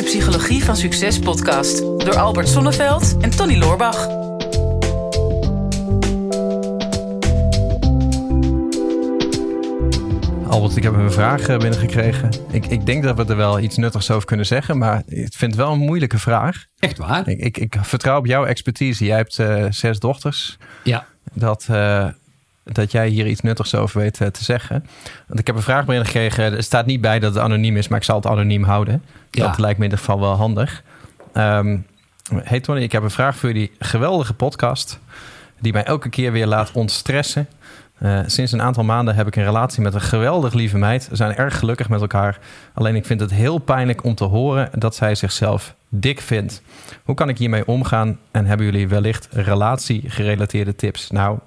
de Psychologie van Succes podcast door Albert Sonneveld en Tony Loorbach. Albert, ik heb een vraag eh, binnengekregen. Ik, ik denk dat we er wel iets nuttigs over kunnen zeggen, maar ik vind het wel een moeilijke vraag. Echt waar? Ik, ik, ik vertrouw op jouw expertise. Jij hebt eh, zes dochters. Ja. Dat, eh, dat jij hier iets nuttigs over weet te zeggen. Want ik heb een vraag binnengekregen. Er staat niet bij dat het anoniem is, maar ik zal het anoniem houden. Ja. Dat lijkt me in ieder geval wel handig. Ehm hey Tony, ik heb een vraag voor jullie geweldige podcast. Die mij elke keer weer laat ontstressen. Eh, sinds een aantal maanden heb ik een relatie met een geweldig lieve meid. We zijn erg gelukkig met elkaar. Alleen ik vind het heel pijnlijk om te horen dat zij zichzelf dik vindt. Hoe kan ik hiermee omgaan? En hebben jullie wellicht relatiegerelateerde tips? Nou,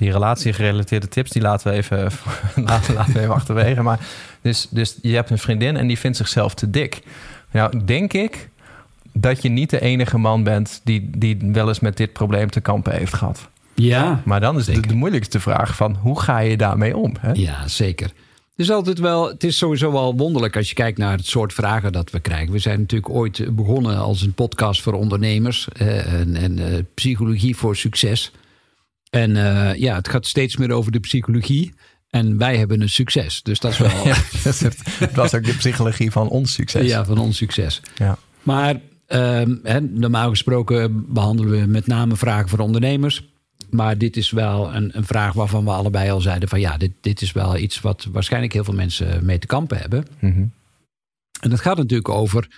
die relatiegerelateerde tips die laten we even, laten, laten we even achterwege. Maar dus, dus je hebt een vriendin en die vindt zichzelf te dik. Nou, denk ik dat je niet de enige man bent die, die wel eens met dit probleem te kampen heeft gehad. Ja, Maar dan is de, de moeilijkste vraag van hoe ga je daarmee om? Hè? ja, zeker. Het is altijd wel, het is sowieso wel wonderlijk als je kijkt naar het soort vragen dat we krijgen. We zijn natuurlijk ooit begonnen als een podcast voor ondernemers eh, en, en eh, psychologie voor succes. En eh, ja, het gaat steeds meer over de psychologie. En wij hebben een succes. Dus dat is wel Ja, dat was ook de psychologie van ons succes. ja, van ons succes. Ja. Maar ehm, hè, normaal gesproken behandelen we met name vragen voor ondernemers. Maar dit is wel een, een vraag waarvan we allebei al zeiden: van ja, dit, dit is wel iets wat waarschijnlijk heel veel mensen mee te kampen hebben. Mhm. En het gaat natuurlijk over.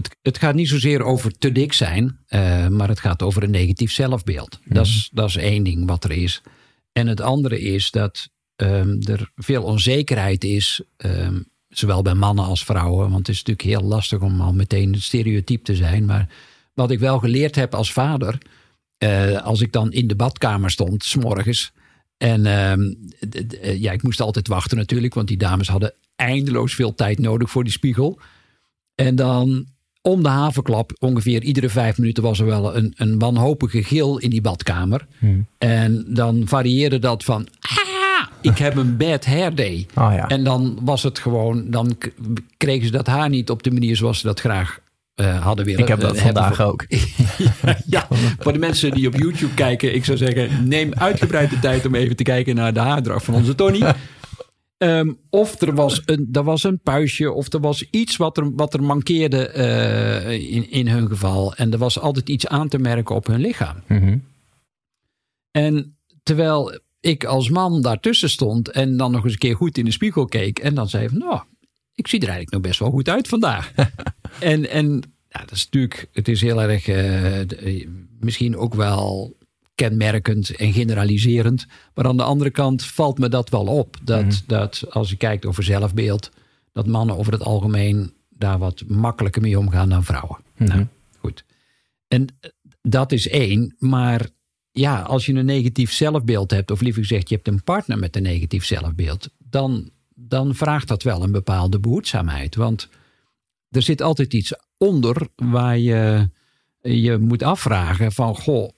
Het, het gaat niet zozeer over te dik zijn, eh, maar het gaat over een negatief zelfbeeld. Dat, is, dat is één ding wat er is. En het andere is dat ehm, er veel onzekerheid is, ehm, zowel bij mannen als vrouwen. Want het is natuurlijk heel lastig om al meteen een stereotype te zijn. Maar wat ik wel geleerd heb als vader, eh, als ik dan in de badkamer stond, s'morgens. En eh, ja, ik moest altijd wachten natuurlijk, want die dames hadden eindeloos veel tijd nodig voor die spiegel. En dan om de havenklap, ongeveer iedere vijf minuten was er wel een, een wanhopige gil in die badkamer. En dan varieerde dat van, ah, ik heb een bad hair day. Oh ja. En dan was het gewoon, dan kregen ze dat haar niet op de manier zoals ze dat graag eh, hadden willen. Ik heb dat eh, vandaag voor- ook. ja, voor de mensen die op YouTube kijken, ik zou zeggen, neem uitgebreid de tijd om even te kijken naar de haardracht van onze Tony. Ehm, of er was, een, er was een puistje, of er was iets wat er, wat er mankeerde eh, in, in hun geval. En er was altijd iets aan te merken op hun lichaam. Mhm. En terwijl ik als man daartussen stond en dan nog eens een keer goed in de spiegel keek en dan zei van, nou, ik zie er eigenlijk nog best wel goed uit vandaag. en en ja, dat is natuurlijk, het is heel erg, eh, misschien ook wel kenmerkend en generaliserend. Maar aan de andere kant valt me dat wel op. Dat, dat als je kijkt over zelfbeeld, dat mannen over het algemeen daar wat makkelijker mee omgaan dan vrouwen. Nou, goed. En eh, dat is één. Maar ja, als je een negatief zelfbeeld hebt, of liever gezegd, je hebt een partner met een negatief zelfbeeld, dan, dan vraagt dat wel een bepaalde behoedzaamheid. Want er zit altijd iets onder waar je je moet afvragen van, goh,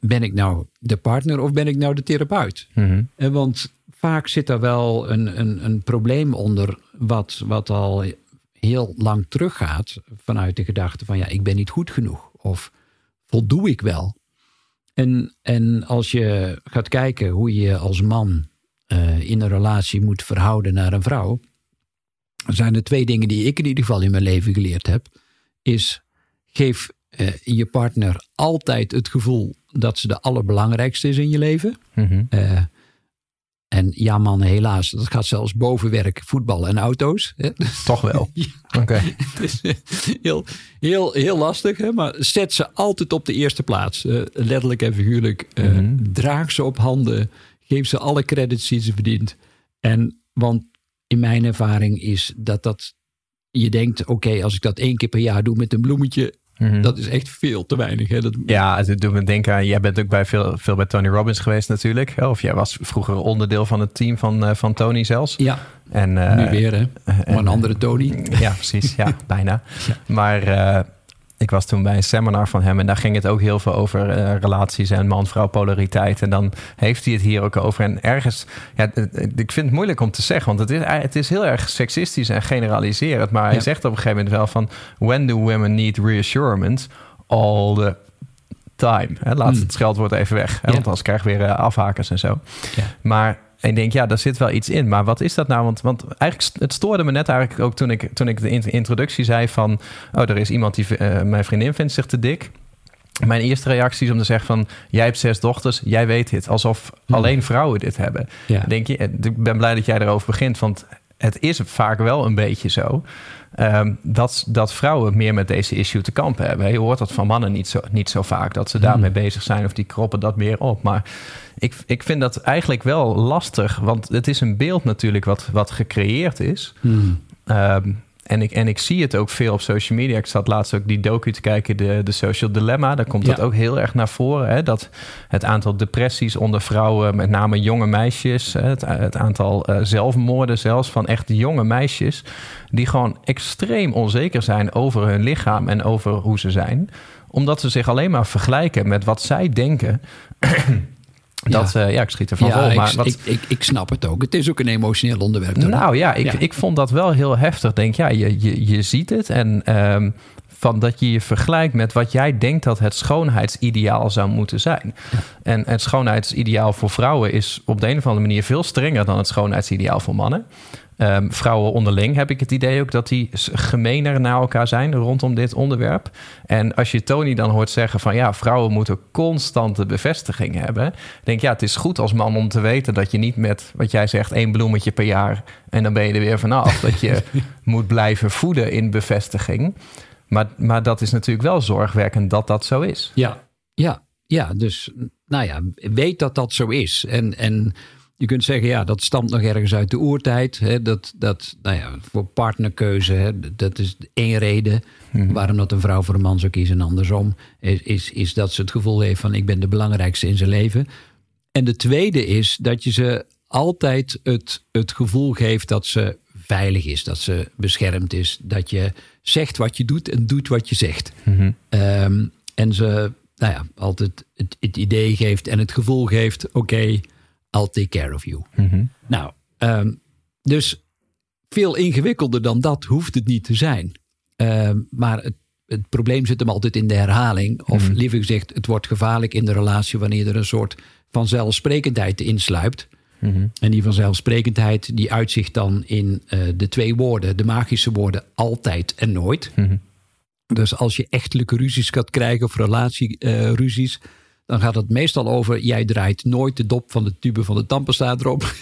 ben ik nou de partner of ben ik nou de therapeut? Eh, Want vaak zit daar wel een, een, een probleem onder wat, wat al heel lang teruggaat vanuit de gedachte van ja, ik ben niet goed genoeg of voldoe ik wel? En, en als je gaat kijken hoe je als man eh, in een relatie moet verhouden naar een vrouw, dan zijn er twee dingen die ik in ieder geval in mijn leven geleerd heb. Is geef eh, je partner altijd het gevoel dat ze de allerbelangrijkste is in je leven. Mhm. Eh, en ja, mannen, helaas, dat gaat zelfs boven werk, voetbal en auto's. Hè? Toch wel. Ja. Oké. Het is eh, heel, heel, heel lastig, hè? maar zet ze altijd op de eerste plaats. Letterlijk en figuurlijk. Mhm. Draag ze op handen. Geef ze alle credits die ze verdient. En, want in mijn ervaring is dat dat... Je denkt, oké, als ik dat één keer per jaar doe met een bloemetje... Mhm. dat is echt veel te weinig. Hè? Dat, Ja, het doet me denken aan, jij bent ook bij veel, veel bij Tony Robbins geweest natuurlijk. Of jij was vroeger onderdeel van het team van, eh, van Tony zelfs. ja, En, eh, nu weer hè. Maar een andere Tony. Ja, precies. Ja, bijna. Maar eh, ik was toen bij een seminar van hem en daar ging het ook heel veel over eh, relaties en man-vrouw polariteit. En dan heeft hij het hier ook over. En ergens, ja, ik vind het moeilijk om te zeggen, want het is, het is heel erg seksistisch en generaliserend. Maar hij zegt op een gegeven moment wel van: When do women need reassurance? All the time. Hè, laat mm. het scheldwoord even weg, hè, want anders krijg je weer uh, afhakers en zo. Ja. Maar en ik denk, ja, daar zit wel iets in. Maar wat is dat nou? Want, want eigenlijk, het stoorde me net eigenlijk ook toen ik, toen ik de introductie zei van... oh, er is iemand die uh, mijn vriendin vindt zich te dik. Mijn eerste reactie is om te zeggen van... jij hebt zes dochters, jij weet dit. Alsof alleen vrouwen dit hebben. Ja. Denk je, ik ben blij dat jij erover begint, want het is vaak wel een beetje zo... Um, dat, dat vrouwen meer met deze issue te kampen hebben. Je hoort dat van mannen niet zo, niet zo vaak, dat ze daarmee hmm. bezig zijn of die kroppen dat meer op. Maar ik, ik vind dat eigenlijk wel lastig, want het is een beeld natuurlijk wat, wat gecreëerd is. Hmm. Ehm, en ik, en ik zie het ook veel op social media. Ik zat laatst ook die docu te kijken, de, de Social Dilemma. Daar komt dat ook heel erg naar voren. Hè? Dat het aantal depressies onder vrouwen, met name jonge meisjes... het, het aantal uh, zelfmoorden zelfs van echt jonge meisjes... die gewoon extreem onzeker zijn over hun lichaam en over hoe ze zijn. Omdat ze zich alleen maar vergelijken met wat zij denken... Dat, ja. Uh, ja, ik schiet ervan ja, vol. Maar ik, wat... ik, ik, ik, snap het ook. Het is ook een emotioneel onderwerp. Nou ja ik, ik vond dat wel heel heftig. Denk, ja, je, je, je ziet het en um, van dat je je vergelijkt met wat jij denkt dat het schoonheidsideaal zou moeten zijn. Ja. En het schoonheidsideaal voor vrouwen is op de een of andere manier veel strenger dan het schoonheidsideaal voor mannen. Um, vrouwen onderling heb ik het idee ook dat die gemener naar elkaar zijn rondom dit onderwerp. En als je Tony dan hoort zeggen van ja, vrouwen moeten constante bevestiging hebben. Denk ja, het is goed als man om te weten dat je niet met wat jij zegt één bloemetje per jaar en dan ben je er weer vanaf. dat je moet blijven voeden in bevestiging. Maar, maar dat is natuurlijk wel zorgwekkend dat dat zo is. Ja, ja, ja. Dus nou ja, weet dat dat zo is. En, en je kunt zeggen, ja, dat stamt nog ergens uit de oertijd. Hè, dat, dat, nou ja, voor partnerkeuze, hè, dat is één reden hmm. waarom dat een vrouw voor een man zou kiezen en andersom. Is, is, is dat ze het gevoel heeft van ik ben de belangrijkste in zijn leven. En de tweede is dat je ze altijd het, het gevoel geeft dat ze veilig is, dat ze beschermd is. Dat je zegt wat je doet en doet wat je zegt. Hmm. Um, en ze nou ja, altijd het, het idee geeft en het gevoel geeft: oké, I'll take care of you. Mhm. Nou, um, dus veel ingewikkelder dan dat hoeft het niet te zijn. Um, maar het, het, probleem zit hem altijd in de herhaling. Of mm liever gezegd, het wordt gevaarlijk in de relatie wanneer er een soort vanzelfsprekendheid insluipt. Mm En die vanzelfsprekendheid die uitzicht dan in uh, de twee woorden, de magische woorden altijd en nooit. Mhm. Dus als je echtelijke ruzies gaat krijgen of relatieruzies, uh, dan gaat het meestal over: jij draait nooit de dop van de tube van de tandpasta erop.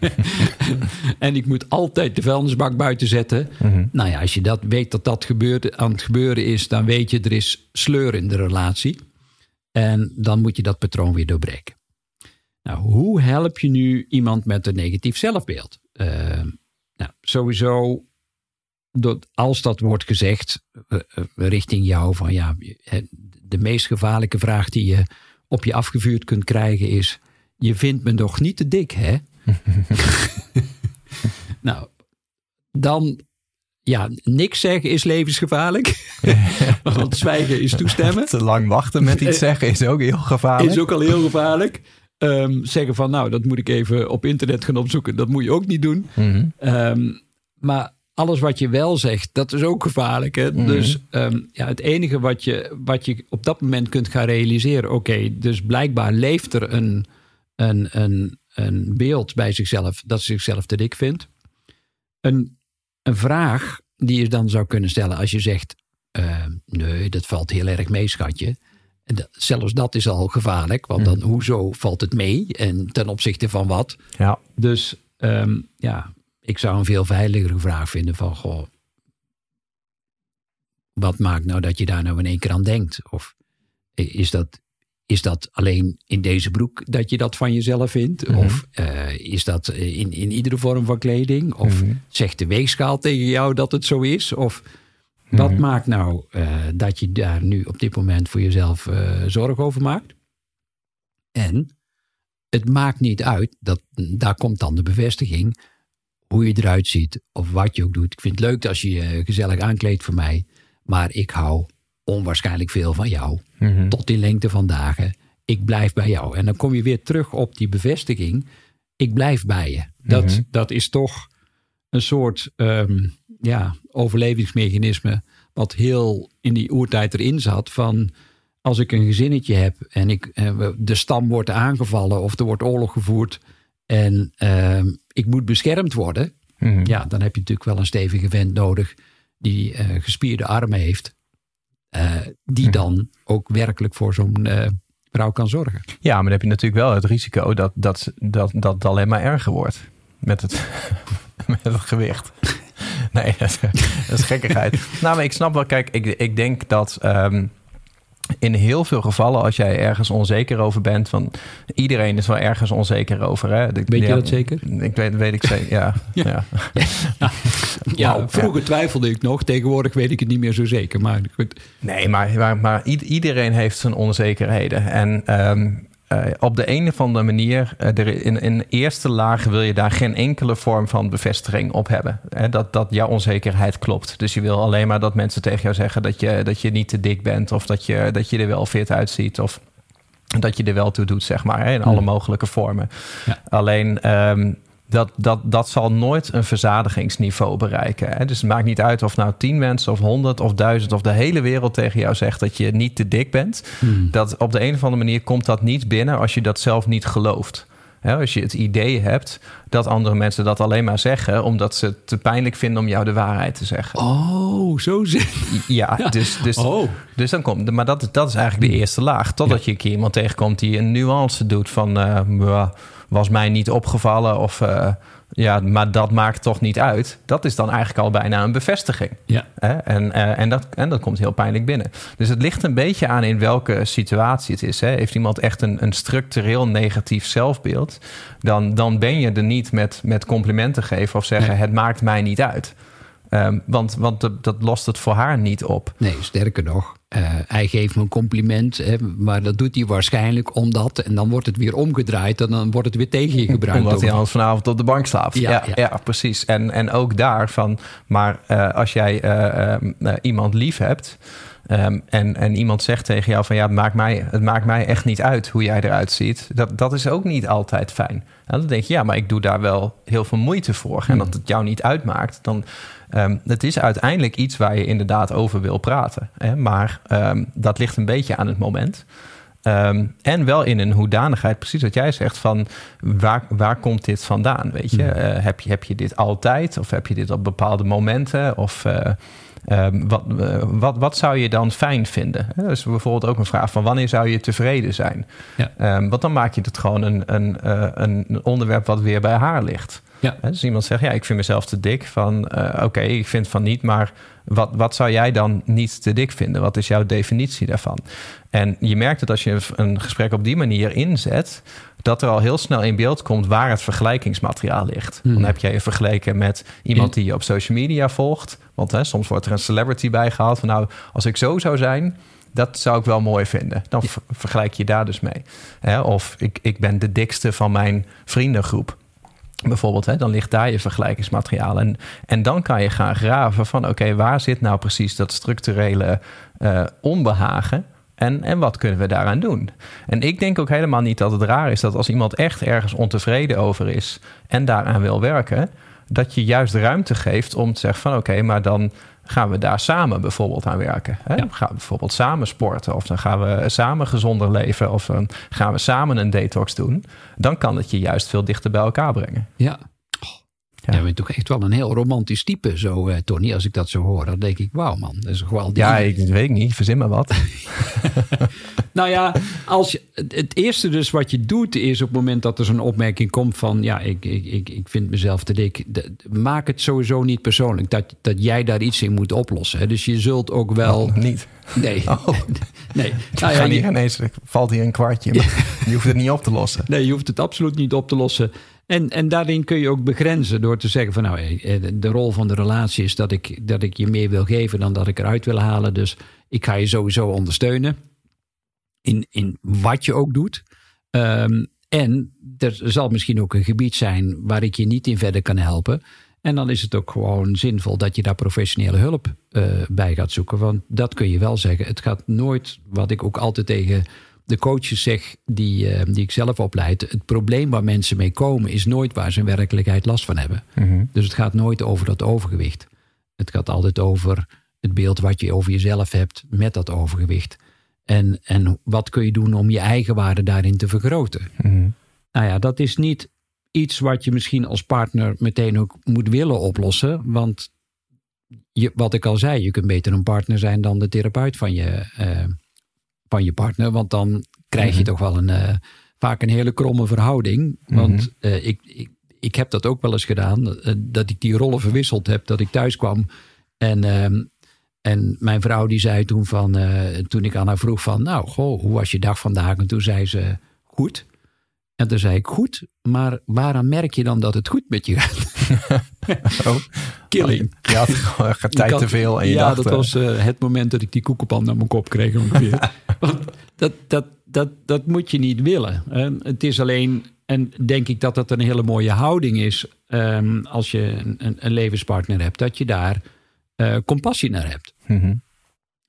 en ik moet altijd de vuilnisbak buiten zetten. Mhm. Nou ja, als je dat weet dat dat gebeurt, aan het gebeuren is, dan weet je er is sleur in de relatie. En dan moet je dat patroon weer doorbreken. Nou, hoe help je nu iemand met een negatief zelfbeeld? Uh, nou, sowieso, als dat wordt gezegd uh, richting jou van ja, de meest gevaarlijke vraag die je op je afgevuurd kunt krijgen is: Je vindt me nog niet te dik, hè? nou, dan, ja, niks zeggen is levensgevaarlijk. Want zwijgen is toestemmen. Te lang wachten met iets zeggen is ook heel gevaarlijk. Is ook al heel gevaarlijk. Um, zeggen van, nou, dat moet ik even op internet gaan opzoeken. Dat moet je ook niet doen. Mm um, maar alles wat je wel zegt, dat is ook gevaarlijk. Hè? Mhm. Dus ehm, ja, het enige wat je, wat je op dat moment kunt gaan realiseren, oké, dus blijkbaar leeft er een, een, een, een beeld bij zichzelf dat ze zichzelf te dik vindt. Een, een vraag die je dan zou kunnen stellen als je zegt, uh, nee, dat valt heel erg mee, schatje. En dat, zelfs dat is al gevaarlijk, want dan, mhm. hoezo valt het mee en ten opzichte van wat? Ja. Dus um, ja, ik zou een veel veiligere vraag vinden van, goh, wat maakt nou dat je daar nou in één keer aan denkt? Of is dat, is dat alleen in deze broek dat je dat van jezelf vindt? Mhm. Of uh, is dat in, in iedere vorm van kleding? Of mm -hmm. zegt de weegschaal tegen jou dat het zo is? Of wat mhm. maakt nou uh, dat je daar nu op dit moment voor jezelf uh, zorgen over maakt? En het maakt niet uit, dat, daar komt dan de bevestiging hoe je eruit ziet of wat je ook doet. Ik vind het leuk als je je gezellig aankleedt voor mij. Maar ik hou onwaarschijnlijk veel van jou. Mhm. Tot in lengte van dagen. Ik blijf bij jou. En dan kom je weer terug op die bevestiging. Ik blijf bij je. Dat, Mhm. dat is toch een soort ehm, ja, overlevingsmechanisme. Wat heel in die oertijd erin zat. Van als ik een gezinnetje heb en ik, eh, de stam wordt aangevallen of er wordt oorlog gevoerd. En ehm, ik moet beschermd worden. Mhm. Ja, dan heb je natuurlijk wel een stevige vent nodig die eh, gespierde armen heeft. eh, die Mhm. dan ook werkelijk voor zo'n vrouw kan zorgen. Ja, maar dan heb je natuurlijk wel het risico dat dat, dat, dat alleen maar erger wordt. Met het, met het gewicht. Nee, dat is gekkigheid. nou, maar ik snap wel, kijk, ik, ik denk dat ehm, in heel veel gevallen, als jij ergens onzeker over bent, van iedereen is wel ergens onzeker over. Hè? Weet je dat zeker? Ik weet, weet ik zeker, ja. ja. Vroeger twijfelde ik nog. Tegenwoordig weet ik het niet meer zo zeker. Maar goed, Nee, maar, maar, iedereen heeft zijn onzekerheden. En ehm, eh, op de een of andere manier, eh, er, in, in de eerste laag wil je daar geen enkele vorm van bevestiging op hebben. Hè, dat, dat jouw onzekerheid klopt. Dus je wil alleen maar dat mensen tegen jou zeggen dat je, dat je niet te dik bent. Of dat je, dat je er wel fit uitziet. Of dat je er wel toe doet, zeg maar. Hè, in alle mogelijke vormen. Ja. Alleen... ehm, dat, dat, dat zal nooit een verzadigingsniveau bereiken. Hè? Dus het maakt niet uit of nou tien mensen of honderd of duizend of de hele wereld tegen jou zegt dat je niet te dik bent. Dat op de een of andere manier komt dat niet binnen als je dat zelf niet gelooft. Hè, als je het idee hebt dat andere mensen dat alleen maar zeggen omdat ze het te pijnlijk vinden om jou de waarheid te zeggen. oh, zo zit Ja, dus, dus, Oh. dus dan komt. Maar dat, dat is eigenlijk de eerste laag. Totdat je een keer iemand tegenkomt die een nuance doet van. eh, "Mwah, was mij niet opgevallen. Of eh, ja, maar dat maakt toch niet uit. Dat is dan eigenlijk al bijna een bevestiging. Ja. Hè? En, eh, en, dat, en dat komt heel pijnlijk binnen. Dus het ligt een beetje aan in welke situatie het is. Hè? Heeft iemand echt een, een structureel negatief zelfbeeld, dan, dan ben je er niet met, met complimenten geven of zeggen: Nee. het maakt mij niet uit. Ehm, want want dat, dat lost het voor haar niet op. Nee, sterker nog. eh, hij geeft me een compliment. Hè, maar dat doet hij waarschijnlijk omdat. En dan wordt het weer omgedraaid. En dan wordt het weer tegen je gebruikt. Omdat hij anders vanavond op de bank slaapt. Ja, Ja, ja, ja. precies. En, en ook daarvan. Maar eh, als jij eh, eh, eh, iemand lief hebt. ehm, en, en iemand zegt tegen jou van ja, het maakt, mij, het maakt mij echt niet uit hoe jij eruit ziet. Dat, dat is ook niet altijd fijn. En dan denk je, ja, maar ik doe daar wel heel veel moeite voor. En dat het jou niet uitmaakt, dan ehm, het is uiteindelijk iets waar je inderdaad over wil praten. Hè? Maar ehm, dat ligt een beetje aan het moment. Ehm, en wel in een hoedanigheid, precies wat jij zegt, van waar, waar komt dit vandaan? Weet je? Eh, heb je, heb je dit altijd? Of heb je dit op bepaalde momenten? Of eh, ehm, wat, eh, wat, wat zou je dan fijn vinden? Hè, Dus bijvoorbeeld ook een vraag van wanneer zou je tevreden zijn? Ja. Ehm, want dan maak je het gewoon een, een, eh, een onderwerp wat weer bij haar ligt. Ja. Dus iemand zegt, ja, ik vind mezelf te dik. Van, eh, oké, ik vind van niet, maar wat, wat zou jij dan niet te dik vinden? Wat is jouw definitie daarvan? En je merkt dat als je een gesprek op die manier inzet, dat er al heel snel in beeld komt waar het vergelijkingsmateriaal ligt. Dan heb jij je vergeleken met iemand die je op social media volgt. Want hè, soms wordt er een celebrity bij gehaald van nou, als ik zo zou zijn, dat zou ik wel mooi vinden. Dan ver- vergelijk je daar dus mee. Hè, of ik, ik ben de dikste van mijn vriendengroep. Bijvoorbeeld, hè, dan ligt daar je vergelijkingsmateriaal. En, en dan kan je gaan graven van... oké, waar zit nou precies dat structurele eh, onbehagen... En, en wat kunnen we daaraan doen? En ik denk ook helemaal niet dat het raar is... dat als iemand echt ergens ontevreden over is... en daaraan wil werken... dat je juist ruimte geeft om te zeggen van... oké, maar dan gaan we daar samen bijvoorbeeld aan werken. Hè? Ja. Gaan we bijvoorbeeld samen sporten... of dan gaan we samen gezonder leven... of dan gaan we samen een detox doen... dan kan het je juist veel dichter bij elkaar brengen. Ja. Ja. Jij bent toch echt wel een heel romantisch type, zo, eh, Tony. Als ik dat zo hoor, dan denk ik, wauw man. Dat is gewoon Ja, ik weet ik niet. Verzin maar wat. Nou ja, als je, het- eerste dus wat je doet is op het moment dat er zo'n opmerking komt van... ja, ik, ik, ik, ik vind mezelf te dik. De- maak het sowieso niet persoonlijk. Dat, dat jij daar iets in moet oplossen. hè. Dus je zult ook wel... niet. Nee. Oh. nee. Nou ja, hier ineens valt hier een kwartje. Maar je hoeft het niet op te lossen. Nee, je hoeft het absoluut niet op te lossen. En, en daarin kun je ook begrenzen door te zeggen van nou, eh, de rol van de relatie is dat ik, dat ik je meer wil geven dan dat ik eruit wil halen. Dus ik ga je sowieso ondersteunen in, in wat je ook doet. Ehm, en er zal misschien ook een gebied zijn waar ik je niet in verder kan helpen. En dan is het ook gewoon zinvol dat je daar professionele hulp uh, bij gaat zoeken. Want dat kun je wel zeggen. Het gaat nooit, wat ik ook altijd tegen de coaches zeg die, uh, die ik zelf opleid. Het probleem waar mensen mee komen is nooit waar ze in werkelijkheid last van hebben. Mhm. Dus het gaat nooit over dat overgewicht. Het gaat altijd over het beeld wat je over jezelf hebt met dat overgewicht. En, en wat kun je doen om je eigen waarde daarin te vergroten? Mhm. Nou ja, dat is niet iets wat je misschien als partner meteen ook moet willen oplossen. Want je, wat ik al zei, je kunt beter een partner zijn dan de therapeut van je, eh, van je partner. Want dan krijg je Mhm. toch wel een, eh, vaak een hele kromme verhouding. Want Mhm. eh, ik, ik, ik heb dat ook wel eens gedaan. eh, dat ik die rollen verwisseld heb. Dat ik thuis kwam en... ehm, en mijn vrouw die zei toen van, toen ik aan haar vroeg van, nou, goh, hoe was je dag vandaag? En toen zei ze, goed. En toen zei ik, goed, maar waaraan merk je dan dat het goed met je gaat? Oh. Killing. Je had gewoon tijd te veel en je ja, dacht... dat eh, was eh, het moment dat ik die koekenpan naar mijn kop kreeg ongeveer. Want dat, dat, dat, dat moet je niet willen. het is alleen, en denk ik dat dat een hele mooie houding is... ehm, als je een, een, een levenspartner hebt, dat je daar eh, compassie naar hebt. mhm.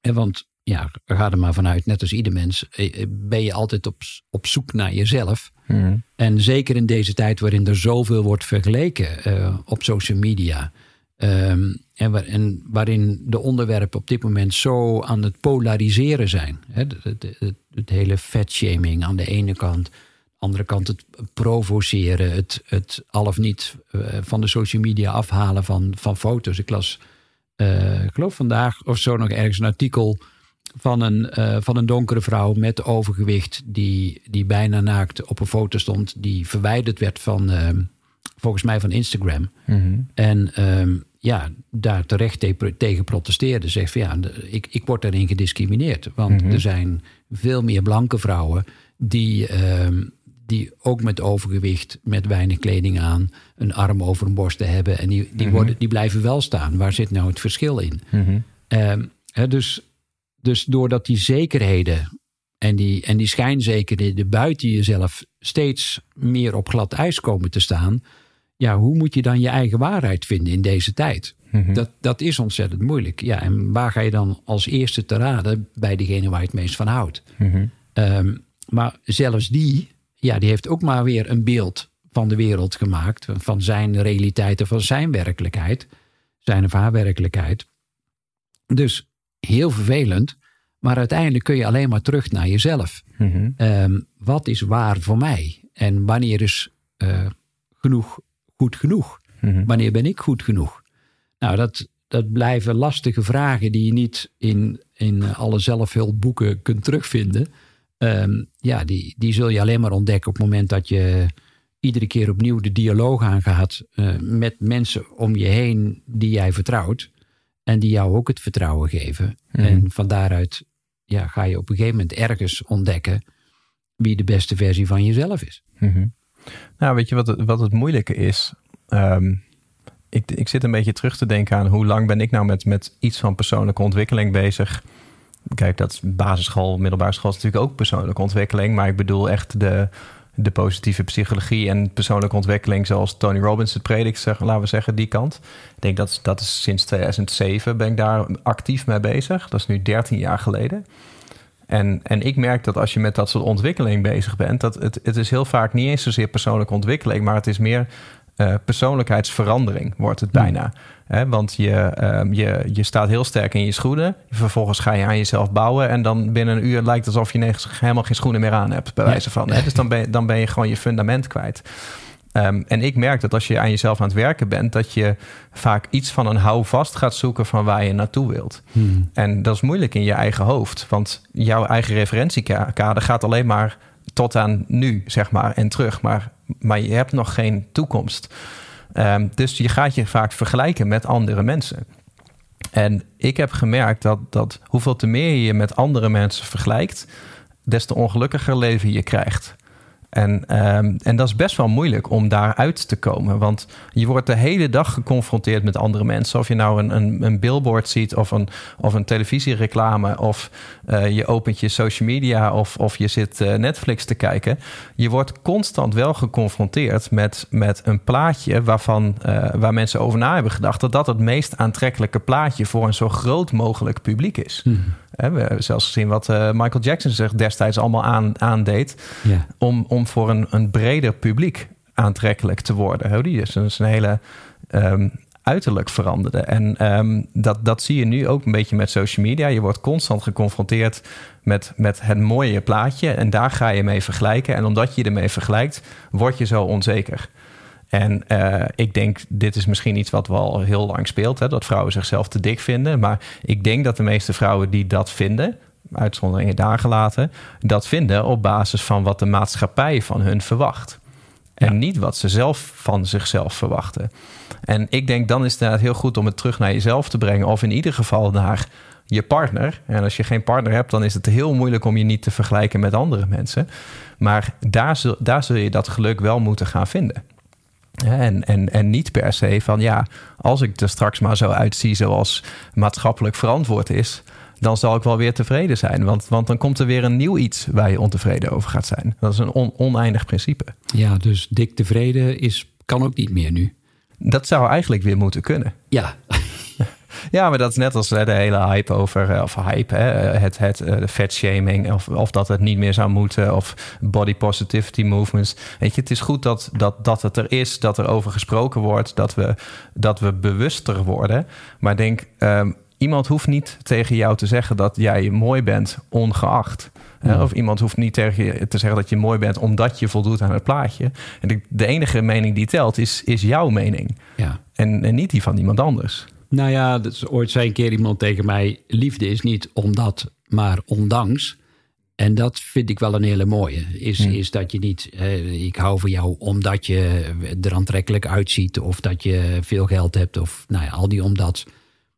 En want ja, ga er maar vanuit, net als ieder mens, eh, eh, ben je altijd op, op zoek naar jezelf. Mhm. En zeker in deze tijd waarin er zoveel wordt vergeleken eh, op social media. ehm, en, waar- en waarin de onderwerpen op dit moment zo aan het polariseren zijn. Hè, het, het, het, hele fatshaming aan de ene kant. Aan de andere kant het provoceren. Het, het al of niet van de social media afhalen van, van foto's. Ik las, ik geloof vandaag of zo nog ergens een artikel van een, eh, van een donkere vrouw met overgewicht. Die, die bijna naakt op een foto stond. Die verwijderd werd van, ehm, volgens mij van Instagram. Mhm. En ehm, ja, daar terecht te- tegen protesteerde. Zegt van ja, ik, ik word daarin gediscrimineerd. Want Mhm. er zijn veel meer blanke vrouwen die, ehm, die ook met overgewicht, met weinig kleding aan, een arm over een borst te hebben. En die, die, Mhm. worden, die blijven wel staan. Waar zit nou het verschil in? Ehm, hè, dus, dus doordat die zekerheden en die, en die schijnzekerheden buiten jezelf steeds meer op glad ijs komen te staan. Ja, hoe moet je dan je eigen waarheid vinden in deze tijd? Mhm. Dat, dat is ontzettend moeilijk. Ja, en waar ga je dan als eerste te raden bij degene waar je het meest van houdt? Mhm. Ehm, maar zelfs die, ja, die heeft ook maar weer een beeld van de wereld gemaakt. Van zijn realiteit en van zijn werkelijkheid. Zijn of haar werkelijkheid. Dus heel vervelend. Maar uiteindelijk kun je alleen maar terug naar jezelf. Mhm. Ehm, wat is waar voor mij? En wanneer is eh, genoeg goed genoeg? Mhm. Wanneer ben ik goed genoeg? Nou, dat, dat blijven lastige vragen die je niet in, in alle zelfhulpboeken kunt terugvinden. Ehm, ja, die, die zul je alleen maar ontdekken op het moment dat je iedere keer opnieuw de dialoog aangaat eh, met mensen om je heen die jij vertrouwt. En die jou ook het vertrouwen geven. Mhm. En van daaruit ja, ga je op een gegeven moment ergens ontdekken wie de beste versie van jezelf is. Mhm. Nou, weet je wat het, wat het moeilijke is? Ehm, ik, ik zit een beetje terug te denken aan hoe lang ben ik nou met, met iets van persoonlijke ontwikkeling bezig. Kijk, dat is basisschool, middelbare school is natuurlijk ook persoonlijke ontwikkeling. Maar ik bedoel echt de, de positieve psychologie en persoonlijke ontwikkeling zoals Tony Robbins het predikt, zeg, laten we zeggen, die kant. Ik denk dat dat is sinds 2007 ben ik daar actief mee bezig. Dat is nu 13 jaar geleden. En, en ik merk dat als je met dat soort ontwikkeling bezig bent, dat het, het is heel vaak niet eens zozeer persoonlijke ontwikkeling, maar het is meer eh, persoonlijkheidsverandering, wordt het bijna. Hè, want je, ehm, je, je staat heel sterk in je schoenen. Vervolgens ga je aan jezelf bouwen. En dan binnen een uur lijkt het alsof je helemaal geen schoenen meer aan hebt, bij Ja. wijze van. Hè? Dus dan ben, je, dan ben je gewoon je fundament kwijt. Ehm, en ik merk dat als je aan jezelf aan het werken bent, dat je vaak iets van een houvast gaat zoeken van waar je naartoe wilt. En dat is moeilijk in je eigen hoofd, want jouw eigen referentiekader gaat alleen maar tot aan nu, zeg maar, en terug. Maar, maar je hebt nog geen toekomst. Ehm, dus je gaat je vaak vergelijken met andere mensen. En ik heb gemerkt dat, dat hoeveel te meer je je met andere mensen vergelijkt, des te ongelukkiger leven je krijgt. En, ehm, en dat is best wel moeilijk om daaruit te komen. Want je wordt de hele dag geconfronteerd met andere mensen. Of je nou een, een, een billboard ziet of een, of een televisiereclame. Of uh, je opent je social media of, of je zit uh, Netflix te kijken. Je wordt constant wel geconfronteerd met, met een plaatje waarvan, uh, waar mensen over na hebben gedacht. Dat dat het meest aantrekkelijke plaatje voor een zo groot mogelijk publiek is. Hmm. We hebben zelfs gezien wat Michael Jackson zich destijds allemaal aan, aandeed. Ja. Om, om voor een, een breder publiek aantrekkelijk te worden. Die is een hele um, uiterlijk veranderde. En um, dat, dat zie je nu ook een beetje met social media. Je wordt constant geconfronteerd met, met het mooie plaatje. En daar ga je mee vergelijken. En omdat je ermee vergelijkt, word je zo onzeker. En uh, ik denk, dit is misschien iets wat wel heel lang speelt, hè, dat vrouwen zichzelf te dik vinden. Maar ik denk dat de meeste vrouwen die dat vinden, uitzonderingen daar gelaten, dat vinden op basis van wat de maatschappij van hun verwacht. En ja. niet wat ze zelf van zichzelf verwachten. En ik denk dan is het inderdaad heel goed om het terug naar jezelf te brengen. Of in ieder geval naar je partner. En als je geen partner hebt, dan is het heel moeilijk om je niet te vergelijken met andere mensen. Maar daar zul, daar zul je dat geluk wel moeten gaan vinden. En, en, en niet per se van ja, als ik er straks maar zo uitzie zoals maatschappelijk verantwoord is, dan zal ik wel weer tevreden zijn. Want, want dan komt er weer een nieuw iets waar je ontevreden over gaat zijn. Dat is een on, oneindig principe. Ja, dus dik tevreden is, kan ook niet meer nu. Dat zou eigenlijk weer moeten kunnen. Ja. Ja, maar dat is net als de hele hype over, of hype, hè, het, het de fatshaming, of, of dat het niet meer zou moeten, of body positivity movements. Weet je, het is goed dat, dat, dat het er is, dat er over gesproken wordt, dat we, dat we bewuster worden. Maar denk, um, iemand hoeft niet tegen jou te zeggen dat jij mooi bent, ongeacht. Ja. Of iemand hoeft niet tegen je te zeggen dat je mooi bent omdat je voldoet aan het plaatje. En de, de enige mening die telt is, is jouw mening. Ja. En, en niet die van iemand anders. Nou ja, dat is, ooit zei een keer iemand tegen mij: liefde is niet omdat, maar ondanks. En dat vind ik wel een hele mooie. Is, is dat je niet, eh, ik hou van jou omdat je er aantrekkelijk uitziet. Of dat je veel geld hebt. Of nou ja, al die omdat.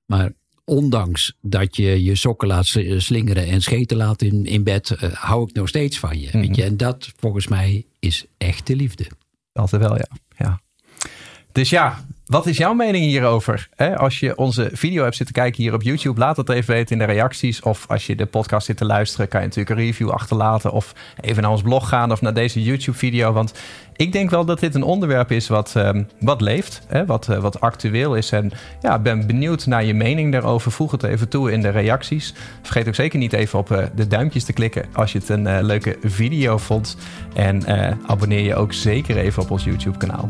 Maar ondanks dat je je sokken laat slingeren en scheten laat in, in bed. eh, hou ik nog steeds van je. Mhm. Weet je. En dat volgens mij is echte liefde. Altijd wel, ja. ja. Dus ja, wat is jouw mening hierover? Als je onze video hebt zitten kijken hier op YouTube, laat het even weten in de reacties. Of als je de podcast zit te luisteren, kan je natuurlijk een review achterlaten. Of even naar ons blog gaan of naar deze YouTube-video. Want ik denk wel dat dit een onderwerp is wat, um, wat leeft, wat, uh, wat actueel is. En ja, ben benieuwd naar je mening daarover. Voeg het even toe in de reacties. Vergeet ook zeker niet even op uh, de duimpjes te klikken als je het een uh, leuke video vond. En abonneer je ook zeker even op ons YouTube-kanaal.